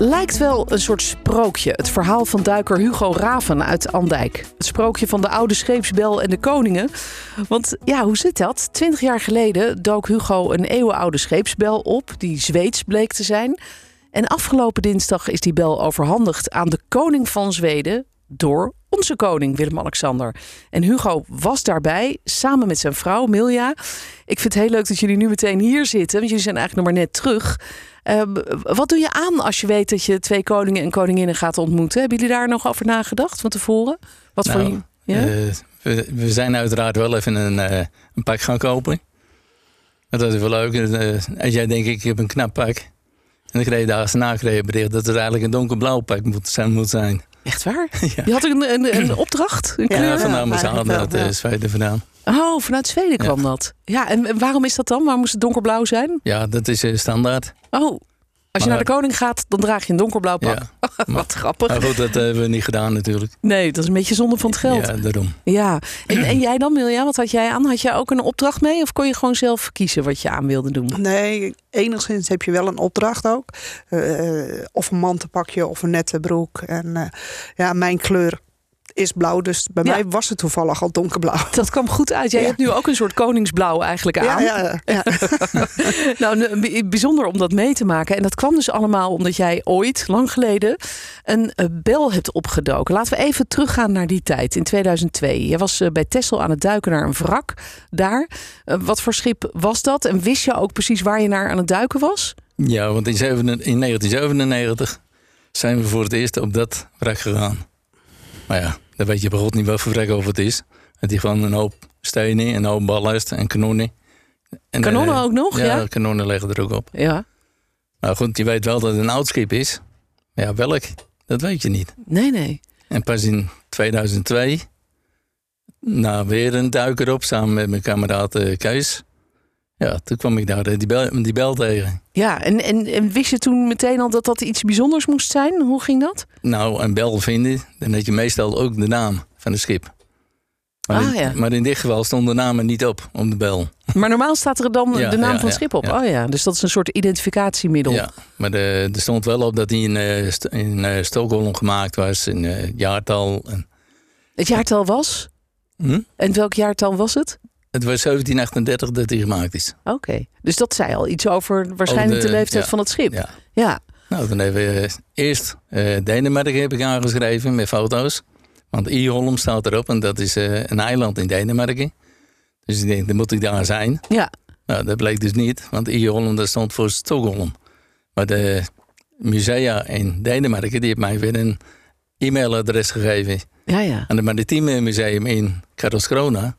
Lijkt wel een soort sprookje. Het verhaal van duiker Hugo Raven uit Andijk. Het sprookje van de oude scheepsbel en de koningen. Want ja, hoe zit dat? Twintig jaar geleden dook Hugo een eeuwenoude scheepsbel op... die Zweeds bleek te zijn. En afgelopen dinsdag is die bel overhandigd aan de koning van Zweden... door onze koning Willem-Alexander. En Hugo was daarbij, samen met zijn vrouw Milja. Ik vind het heel leuk dat jullie nu meteen hier zitten... want jullie zijn eigenlijk nog maar net terug... Uh, wat doe je aan als je weet dat je twee koningen en koninginnen gaat ontmoeten? Hebben jullie daar nog over nagedacht van tevoren? Wat nou, voor je? Ja? Uh, we, we, zijn uiteraard wel even een, uh, een pak gaan kopen. Dat was wel leuk. en jij denkt, ik heb een knap pak. En dan kreeg je daar na kreeg bericht dat het eigenlijk een donkerblauw pak moet zijn. Moet zijn. Echt waar? ja. Je had een, een, een opdracht? Een kleur? Ja, vanuit mijn zaal uit uh, Zweden vandaan. Oh, vanuit Zweden kwam ja. dat. Ja, en waarom is dat dan? Waarom moest het donkerblauw zijn? Ja, dat is uh, standaard. Oh, als je maar, naar de koning gaat, dan draag je een donkerblauw pak. Ja, Wat maar, grappig. Maar goed, dat hebben we niet gedaan natuurlijk. Nee, dat is een beetje zonde van het geld. Ja, daarom. Ja, en, en jij dan Milja, wat had jij aan? Had jij ook een opdracht mee? Of kon je gewoon zelf kiezen wat je aan wilde doen? Nee, enigszins heb je wel een opdracht ook. Uh, of een mantelpakje of een nette broek. En uh, ja, mijn kleur is blauw. Dus bij ja. mij was het toevallig al donkerblauw. Dat kwam goed uit. Jij ja. hebt nu ook een soort koningsblauw eigenlijk aan. Ja, ja, nou, bijzonder om dat mee te maken. En dat kwam dus allemaal omdat jij ooit, lang geleden, een bel hebt opgedoken. Laten we even teruggaan naar die tijd, in 2002. Je was bij Texel aan het duiken naar een wrak daar. Wat voor schip was dat? En wist je ook precies waar je naar aan het duiken was? Ja, want in 1997 zijn we voor het eerst op dat wrak gegaan. Maar ja, dan weet je bij God niet wat voor vrek over het is. Het is gewoon een hoop stenen, een hoop ballast en kanonnen. En, kanonnen uh, ook nog, ja? Ja, kanonnen leggen er ook op. Ja. Nou goed, je weet wel dat het een oud schip is. Maar ja, welk? Dat weet je niet. Nee, nee. En pas in 2002, nou weer een duiker op, samen met mijn kameraad uh, Kees. Ja, toen kwam ik daar die bel, die bel tegen. Ja, en, en, en, wist je toen meteen al dat dat iets bijzonders moest zijn? Hoe ging dat? Nou, een bel vinden, dan had je meestal ook de naam van het schip. Maar, ah, in, ja. maar in dit geval stond de naam er niet op, om de bel. Maar normaal staat er dan Ja, de naam ja, van het schip op. Oh ja, dus dat is een soort identificatiemiddel. Ja, maar de, er stond wel op dat hij in, eh, in eh, Stockholm gemaakt was, in eh, jaartal. En, Het jaartal was? hm? En welk jaartal was het? Het was 1738 dat hij gemaakt is. Oké, dus dat zei al iets over waarschijnlijk Over de, de- leeftijd ja, van het schip. Ja. ja. Nou, dan hebben we eerst eh, Denemarken heb ik aangeschreven met foto's. Want Iholm staat erop en dat is eh, een eiland in Denemarken. Dus ik denk, dan moet ik daar zijn. Ja. Nou, dat bleek dus niet, want Iholm dat stond voor Stockholm. Maar de musea in Denemarken, die heeft mij weer een e-mailadres gegeven. Ja, ja. Aan het Maritieme Museum in Karlskrona.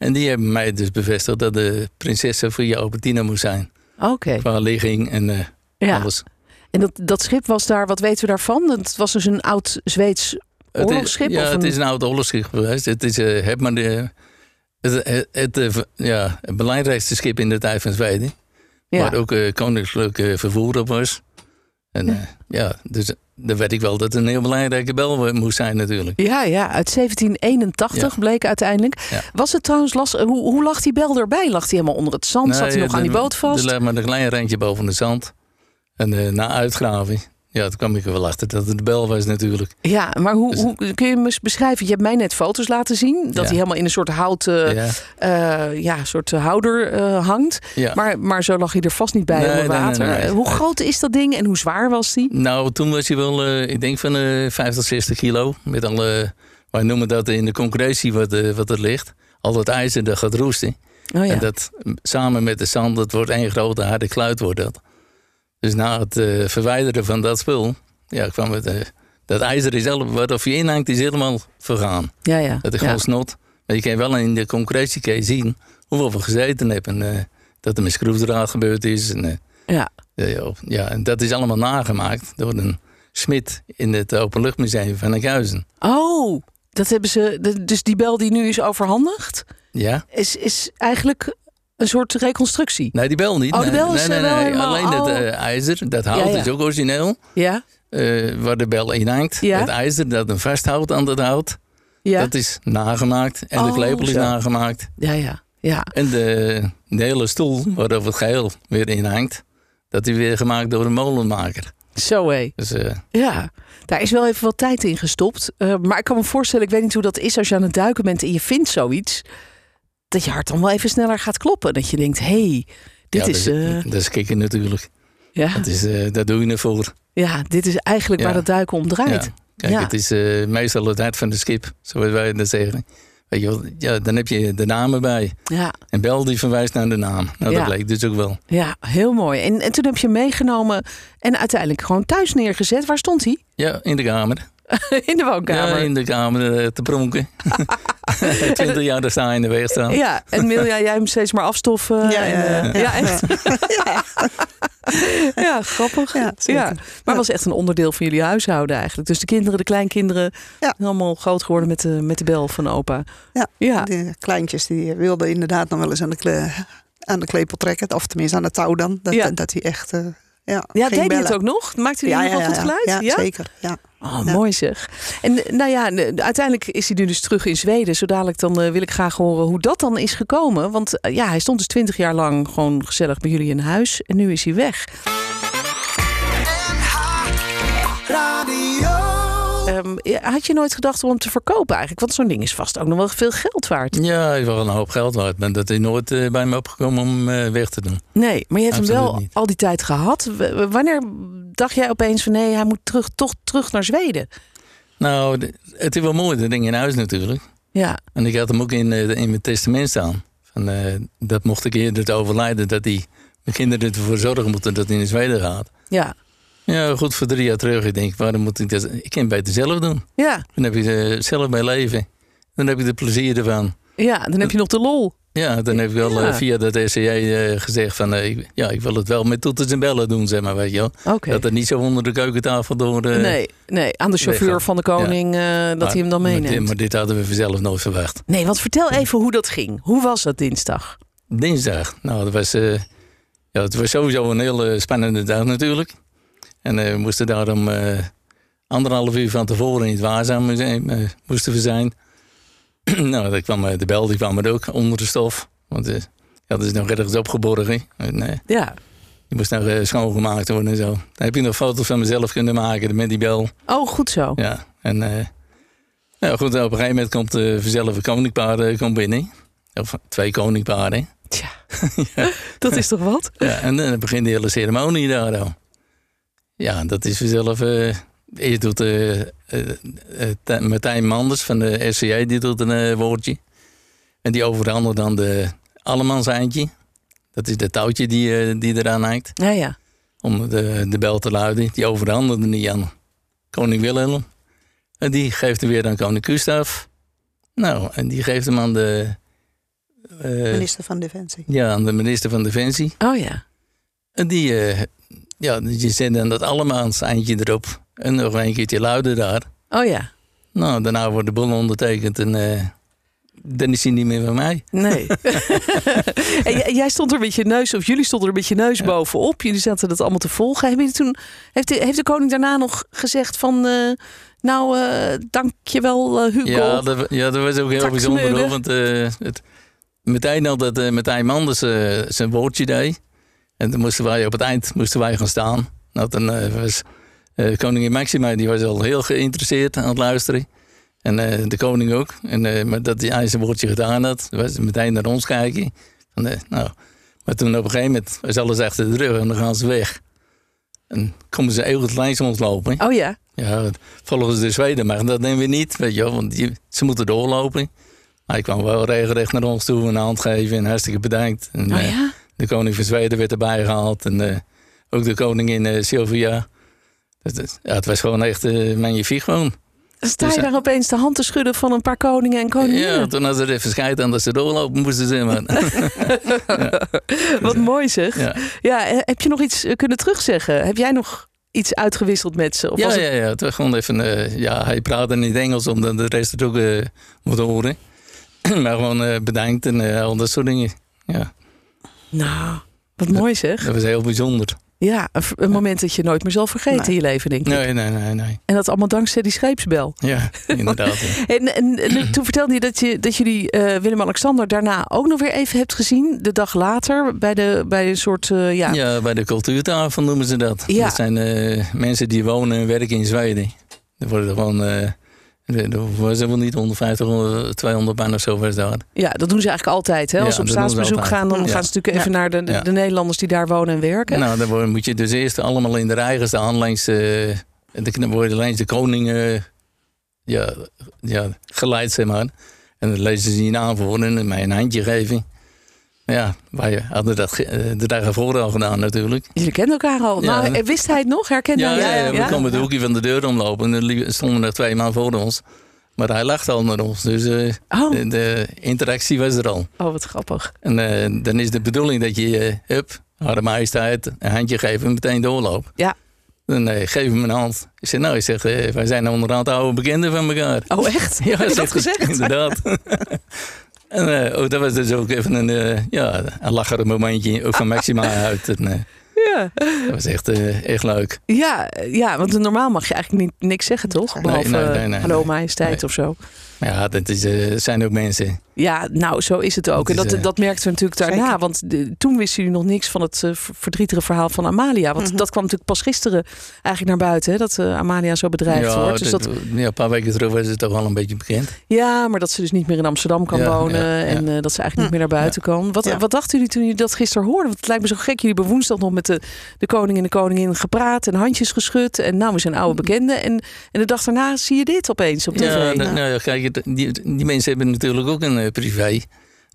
En die hebben mij dus bevestigd dat de prinses Sofia Albertina moest zijn. Oké. Qua ligging en eh, Ja. alles. En dat, dat schip was daar, wat weten we daarvan? Het was dus een oud Zweeds Het is- oorlogsschip? Ja, of het is een oud oorlogsschip geweest. Het is eh, het, maar de, het, het, het, eh, ja, het belangrijkste schip in de tijd van Zweden. ja. Waar ook koninklijk vervoer op was. En ja, ja dus dan weet ik wel dat het een heel belangrijke bel moest zijn natuurlijk. Ja, ja, uit 1781 bleek uiteindelijk. Ja. Was het trouwens? Hoe, hoe lag die bel erbij? Lag hij helemaal onder het zand? Zat hij nog aan die boot vast? Er lag maar een klein randje boven de zand. En eh, na uitgraving, ja, toen kwam ik er wel achter dat het de bel was natuurlijk. Ja, maar hoe, Dus- hoe kun je hem eens beschrijven? Je hebt mij net foto's laten zien. Dat Ja. hij helemaal in een soort houten ja, eh, ja, soort houder eh, hangt. ja. Maar, maar zo lag hij er vast niet bij Nee, onder nee, water. nee. Eh, Hoe groot is dat ding en hoe zwaar was die? Nou, toen was hij wel, eh, ik denk van eh 50, 60 kilo. Met alle, wij noemen dat in de concurrentie wat, eh, wat er ligt. Al dat ijzer dat gaat roesten. Oh ja. En dat samen met de zand, dat wordt één grote harde kluit wordt dat. Dus na het eh, verwijderen van dat spul, ja, kwam het, eh, dat ijzer is zelf, wat of je inhangt, is helemaal vergaan. ja, ja. Dat is ja. gewoon snot. Maar je kan wel in de concurrentie kan je zien hoeveel we gezeten hebben. En, eh, dat er met schroefdraad gebeurd is. En, Ja. ja, ja, ja, en dat is allemaal nagemaakt door een smid in het Openluchtmuseum van Enkhuizen. Oh, dat hebben ze. Dus die bel die nu is overhandigd, Ja, is, is eigenlijk Een soort reconstructie. Nee, die bel niet. Oh, de nee, is, nee, nee, Alleen het oh. eh, ijzer, dat hout Ja, ja. is ook origineel. Ja, eh, waar de bel in hangt. Ja. Het ijzer dat hem vasthoudt aan dat hout. ja, Dat is nagemaakt. En de Oh, klepel is zo. nagemaakt. ja, ja. ja. En de, de hele stoel waarover het geheel weer in hangt. Dat is weer gemaakt door een molenmaker. Zo hé. Dus eh, Ja, daar is wel even wat tijd in gestopt. Maar ik kan me voorstellen, ik weet niet hoe dat is als je aan het duiken bent en je vindt zoiets. Dat je hart dan wel even sneller gaat kloppen. Dat je denkt, hé, hey, dit ja, is... dat, dat is kicken natuurlijk. ja, Dat, is, eh, dat doe je ervoor. ja, dit is eigenlijk Ja. waar het duiken om draait. Ja. Kijk, het is eh, meestal het hart van de skip, zoals wij dat zeggen. Weet je wel, ja, dan heb je de namen bij. Ja, En Bel die verwijst naar de naam. Nou, dat bleek dus ook wel. ja, heel mooi. En, en toen heb je meegenomen en uiteindelijk gewoon thuis neergezet. Waar stond hij? Ja, in de kamer. in de woonkamer. Ja, in de kamer eh, te pronken. Twintig jaar daar sta je in de weg staan. Ja, en Milja, jij hem steeds maar afstoffen. Ja, en, ja, eh, ja. ja, echt. ja, grappig. Ja, zeker. Maar het was echt een onderdeel van jullie huishouden eigenlijk. Dus de kinderen, de kleinkinderen, Ja. allemaal groot geworden met de, met de bel van opa. Ja. Ja, De kleintjes die wilden inderdaad nog wel eens aan de, aan de klepel trekken. Of tenminste aan de touw dan. Dat, Ja. dat hij echt eh, ja, ja deed hij het bellen. ook nog? Maakte hij nog wel goed geluid? Ja, zeker. Ja. Oh, Ja. mooi zeg. En eh, nou ja, uiteindelijk is hij nu dus terug in Zweden. Zo dadelijk dan eh, wil ik graag horen hoe dat dan is gekomen. Want eh, ja, hij stond dus twintig jaar lang gewoon gezellig bij jullie in huis. En nu is hij weg. Ja, had je nooit gedacht om hem te verkopen eigenlijk? Want zo'n ding is vast ook nog wel veel geld waard. Ja, hij is wel een hoop geld waard. Maar dat is nooit eh, bij me opgekomen om eh, weg te doen. Nee, maar je hebt hem wel niet. al die tijd gehad. W- Wanneer dacht jij opeens van nee, hij moet terug, toch terug naar Zweden? Nou, het is wel mooi, dat ding in huis natuurlijk. Ja, En ik had hem ook in, eh, in mijn testament staan. Van, dat mocht ik eerder te overlijden, dat die mijn kinderen ervoor zorgen moeten dat hij in Zweden gaat. ja, Ja, goed, voor drie jaar terug. Ik denk, waarom moet ik dat? Ik kan het beter zelf doen. ja, Dan heb je er zelf bij leven. Dan heb je er plezier ervan. ja. Dan heb je nog de lol. Ja, dan heb ik wel Ja. eh, via dat RCJ eh, gezegd van... eh, ik- ja, ik wil het wel met toeters en bellen doen, zeg maar, weet je wel. Dat het niet zo onder de keukentafel door... eh, Nee, nee, aan de chauffeur van de koning eh, dat maar- hij hem dan maar meeneemt. dit- Maar dit hadden we vanzelf nooit verwacht. Nee, want vertel even hoe dat ging. Hoe was dat dinsdag? Dinsdag. Nou, dat was, eh, ja, het was sowieso een hele spannende dag natuurlijk. En eh, we moesten daarom eh anderhalf uur van tevoren in het Waarzaammuseum eh, moesten we zijn. nou, daar kwam, de bel die kwam er ook onder de stof. Want ja, dat is nog ergens opgeborgen. En, Ja. die moest nog schoongemaakt worden en zo. Dan heb je nog foto's van mezelf kunnen maken met die bel. Oh, goed zo. Ja, en nou goed, op een gegeven moment komt uh, vanzelf een koninkpaar komt binnen. Of twee koninkparen. Tja, dat is toch wat? Ja, en dan begint de hele ceremonie daar al. Ja, dat is vanzelf... eh eerst doet eh, eh, Martijn Manders van de RCJ die doet een woordje. En die overhandigt dan de allemans eindje. Dat is de touwtje die, die eraan hangt. Ja, ja. Om de, de bel te luiden. Die overhandigde niet aan koning Wilhelm. En die geeft hem weer aan koning Gustaf. Nou, en die geeft hem aan de... Minister van Defensie. ja, aan de minister van Defensie. Oh ja. En die, ja, je zet dan dat allemaal eindje erop. En nog een keertje luiden daar. Oh ja. Nou, daarna wordt de bon ondertekend en eh, dan is hij niet meer van mij. Nee. en jij- stond er met je neus, of jullie stonden er met je neus bovenop. Jullie zaten dat allemaal te volgen. Hebben jullie toen, heeft, de, heeft de koning daarna nog gezegd van... eh, nou, eh dankjewel uh, Hugo. Ja dat, ja, dat was ook heel bijzonder hoor. Want het, meteen al dat uh, Martijn Manders zijn woordje deed. En dan moesten wij op het eind moesten wij gaan staan. Nou, dan eh, was eh, koningin Maxima, die was al heel geïnteresseerd aan het luisteren. En eh, de koning ook. En, eh, maar dat hij zijn woordje gedaan had, was meteen naar ons kijken. Van, eh, nou, maar toen op een gegeven moment was alles achter de rug en dan gaan ze weg. En komen ze eeuwig langs ons lopen. Oh ja. Ja, volgens de Zweden mag dat nemen we niet, weet je wel, want die, ze moeten doorlopen. Maar hij kwam wel regelrecht naar ons toe, een hand geven en hartstikke bedankt. En, Oh ja. De koning van Zweden werd erbij gehaald en eh, ook de koningin eh Sylvia. Dat- ja, het was gewoon echt eh magnifiek gewoon. Sta je Dus, daar opeens de hand te schudden van een paar koningen en koninginnen. Ja, toen hadden ze er even scheid aan dat ze doorlopen moesten ze. Maar, Wat mooi zeg. Ja. ja. heb je nog iets kunnen terugzeggen? Heb jij nog iets uitgewisseld met ze? Of Ja, was het- ja, ja, het was gewoon even, ja, hij praatte niet Engels omdat de rest het ook eh moet horen. maar gewoon eh, bedankt en al dat soort dingen. Ja. Nou, wat mooi zeg. Dat was heel bijzonder. Ja, een, moment dat je nooit meer zal vergeten in je leven, denk ik. Nee, nee, nee, nee. En dat allemaal dankzij die scheepsbel. Ja, inderdaad. ja. En, en, en toen vertelde je dat, je, dat jullie eh, Willem-Alexander daarna ook nog weer even hebt gezien. De dag later bij, de, bij een soort, eh, ja, Ja, bij de cultuurtafel noemen ze dat. Ja. Dat zijn eh, mensen die wonen en werken in Zweden. Er worden er gewoon, was er wel niet 150, 100, 200 man of zo was daar. ja, dat doen ze eigenlijk altijd. Hè? Als Ja, ze op dat ze staatsbezoek gaan, dan Ja. gaan ze natuurlijk even Ja. naar de, de, Ja. de Nederlanders die daar wonen en werken. Nou, dan moet je dus eerst allemaal in de rij staan langs, eh, de, dan worden langs de koning eh, ja, ja, geleid, zeg maar. En dan lezen ze je naam voor en mij een handje geven. Ja, wij hadden dat eh, de dag ervoor al gedaan natuurlijk. Jullie kennen elkaar al. Ja. Nou, wist hij het nog? Herkende Ja, hij ja, het? we kwamen het hoekje van de deur omlopen en er stonden er twee man voor ons. Maar hij lachte al naar ons, dus eh, Oh, de, de interactie was er al. oh, wat grappig. En eh, dan is de bedoeling dat je, eh hup, Hare Majesteit, een handje geven en meteen doorloopt. Ja. Dan eh, geef hem een hand. Ik zeg, nou, ik zeg, eh, wij zijn onderhand oude bekenden van elkaar. Oh, echt? Ja, Heb je dat gezegd? Inderdaad. en eh, oh, dat was dus ook even een, eh ja, een lacherig momentje, ook van Maxima uit. En, eh, Ja. dat was echt, echt leuk. Ja, ja, want normaal mag je eigenlijk niet, niks zeggen, toch? Behalve nee, nee, nee, hallo majesteit of zo. Maar ja, dat is, het zijn ook mensen. Ja, nou, zo is het ook. En dat, eh, dat merkten we natuurlijk daarna. zeker. Want de- toen wisten jullie nog niks van het eh, verdrietige verhaal van Amalia. Want Mhm. dat kwam natuurlijk pas gisteren eigenlijk naar buiten. Hè, dat eh, Amalia zo bedreigd ja, wordt. Dus dat, dat- ja, een paar weken terug was het toch wel een beetje bekend. ja, maar dat ze dus niet meer in Amsterdam kan Ja, wonen. ja. En dat ze eigenlijk niet meer naar buiten kan. Wat, wat dachten jullie toen jullie dat gisteren hoorden? Want het lijkt me zo gek. Jullie hebben woensdag nog met de, de koning en de koningin gepraat. En handjes geschud. En nou, we zijn oude bekenden. En, en de dag daarna zie je dit opeens op tv. Ja, dat- nou ja, kijk, het- die, die mensen hebben natuurlijk ook een privé.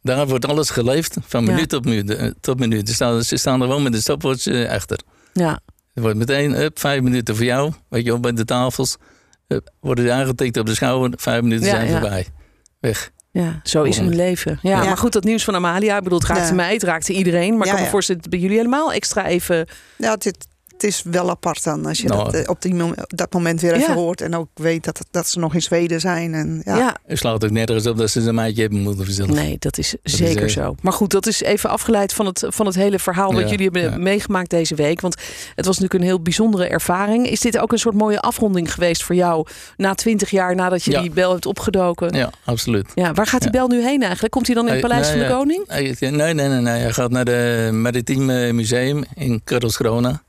Daar wordt alles geleefd, van Ja. minuut tot minuut. eh, tot minuut. Ze, staan, ze staan er gewoon met de stopwatch eh, achter. ja. Er wordt meteen, up, vijf minuten voor jou. Weet je, op bij de tafels. Up, worden ze aangetikt op de schouder. Vijf minuten Ja, zijn ja. voorbij. Weg. Ja, zo is hun leven. Ja, Ja. maar goed, dat nieuws van Amalia, ik bedoel, het raakte Ja. mij, het raakte iedereen. Maar ik Ja, kan me ja. voorstellen, bij jullie helemaal extra even... Ja, dit, het is wel apart dan als je Nou, dat eh, op die mom- dat moment weer even Ja. hoort. En ook weet dat, dat ze nog in Zweden zijn. En, Ja, ja. Er slaat ook nergens op dat ze een meidje hebben moeten verzinnen. nee, dat is zeker eh, zo. Maar goed, dat is even afgeleid van het, van het hele verhaal wat Ja, jullie hebben ja. meegemaakt deze week. Want het was natuurlijk een heel bijzondere ervaring. Is dit ook een soort mooie afronding geweest voor jou na twintig jaar nadat je Ja. die bel hebt opgedoken? Ja. Ja, absoluut. waar gaat die Ja. bel nu heen eigenlijk? Komt hij dan in het Paleis nee, van de ja. Koning? Nee, nee, nee, nee. Hij gaat naar het Maritiem eh, Museum in Karlskrona.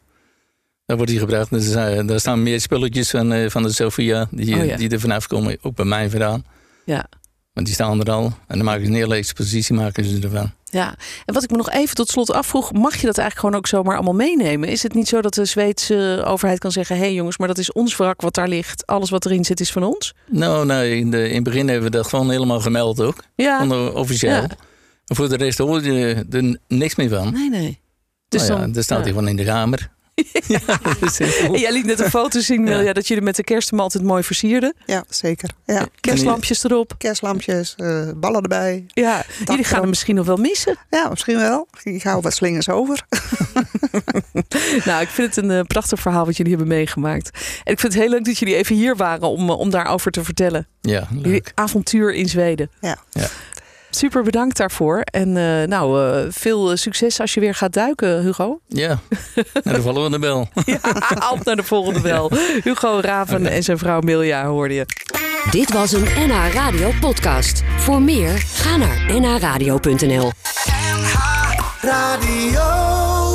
Daar wordt hij gebracht. Dus, eh, daar staan meer spulletjes van, eh, van de Sofia die, Oh, ja. die er vanaf komen. Ook bij mij vandaan. Ja. Want die staan er al. En dan maken ze een hele expositie maken ze ervan. Ja, en wat ik me nog even tot slot afvroeg, mag je dat eigenlijk gewoon ook zomaar allemaal meenemen? Is het niet zo dat de Zweedse overheid kan zeggen: hé hey jongens, maar dat is ons wrak wat daar ligt, alles wat erin zit is van ons? Nou, nou in, de, in het begin hebben we dat gewoon helemaal gemeld ook. Ja, Onder officieel. Ja. En voor de rest hoor je er niks meer van. nee, nee. Dus nou ja, dan, dan staat ja. hij gewoon in de kamer. ja. En jij liet net een foto zien, Ja. Dat jullie met de kerstboom altijd mooi versierden. ja, zeker. Ja. Kerstlampjes erop. Kerstlampjes, eh, ballen erbij. Ja, jullie gaan hem misschien nog wel missen. Ja, misschien wel. Ik hou wat slingers over. Nou, ik vind het een eh, prachtig verhaal wat jullie hebben meegemaakt. En ik vind het heel leuk dat jullie even hier waren om, eh, om daarover te vertellen. Ja, Jullie avontuur in Zweden. Ja. Ja. Super bedankt daarvoor. En eh, nou, eh, veel eh, succes als je weer gaat duiken, Hugo. Ja, naar de volgende bel. Ja, op naar de volgende bel. Hugo Raven en zijn vrouw Milja hoorde je. Dit was een NH Radio podcast. Voor meer, ga naar nhradio.nl. Radio.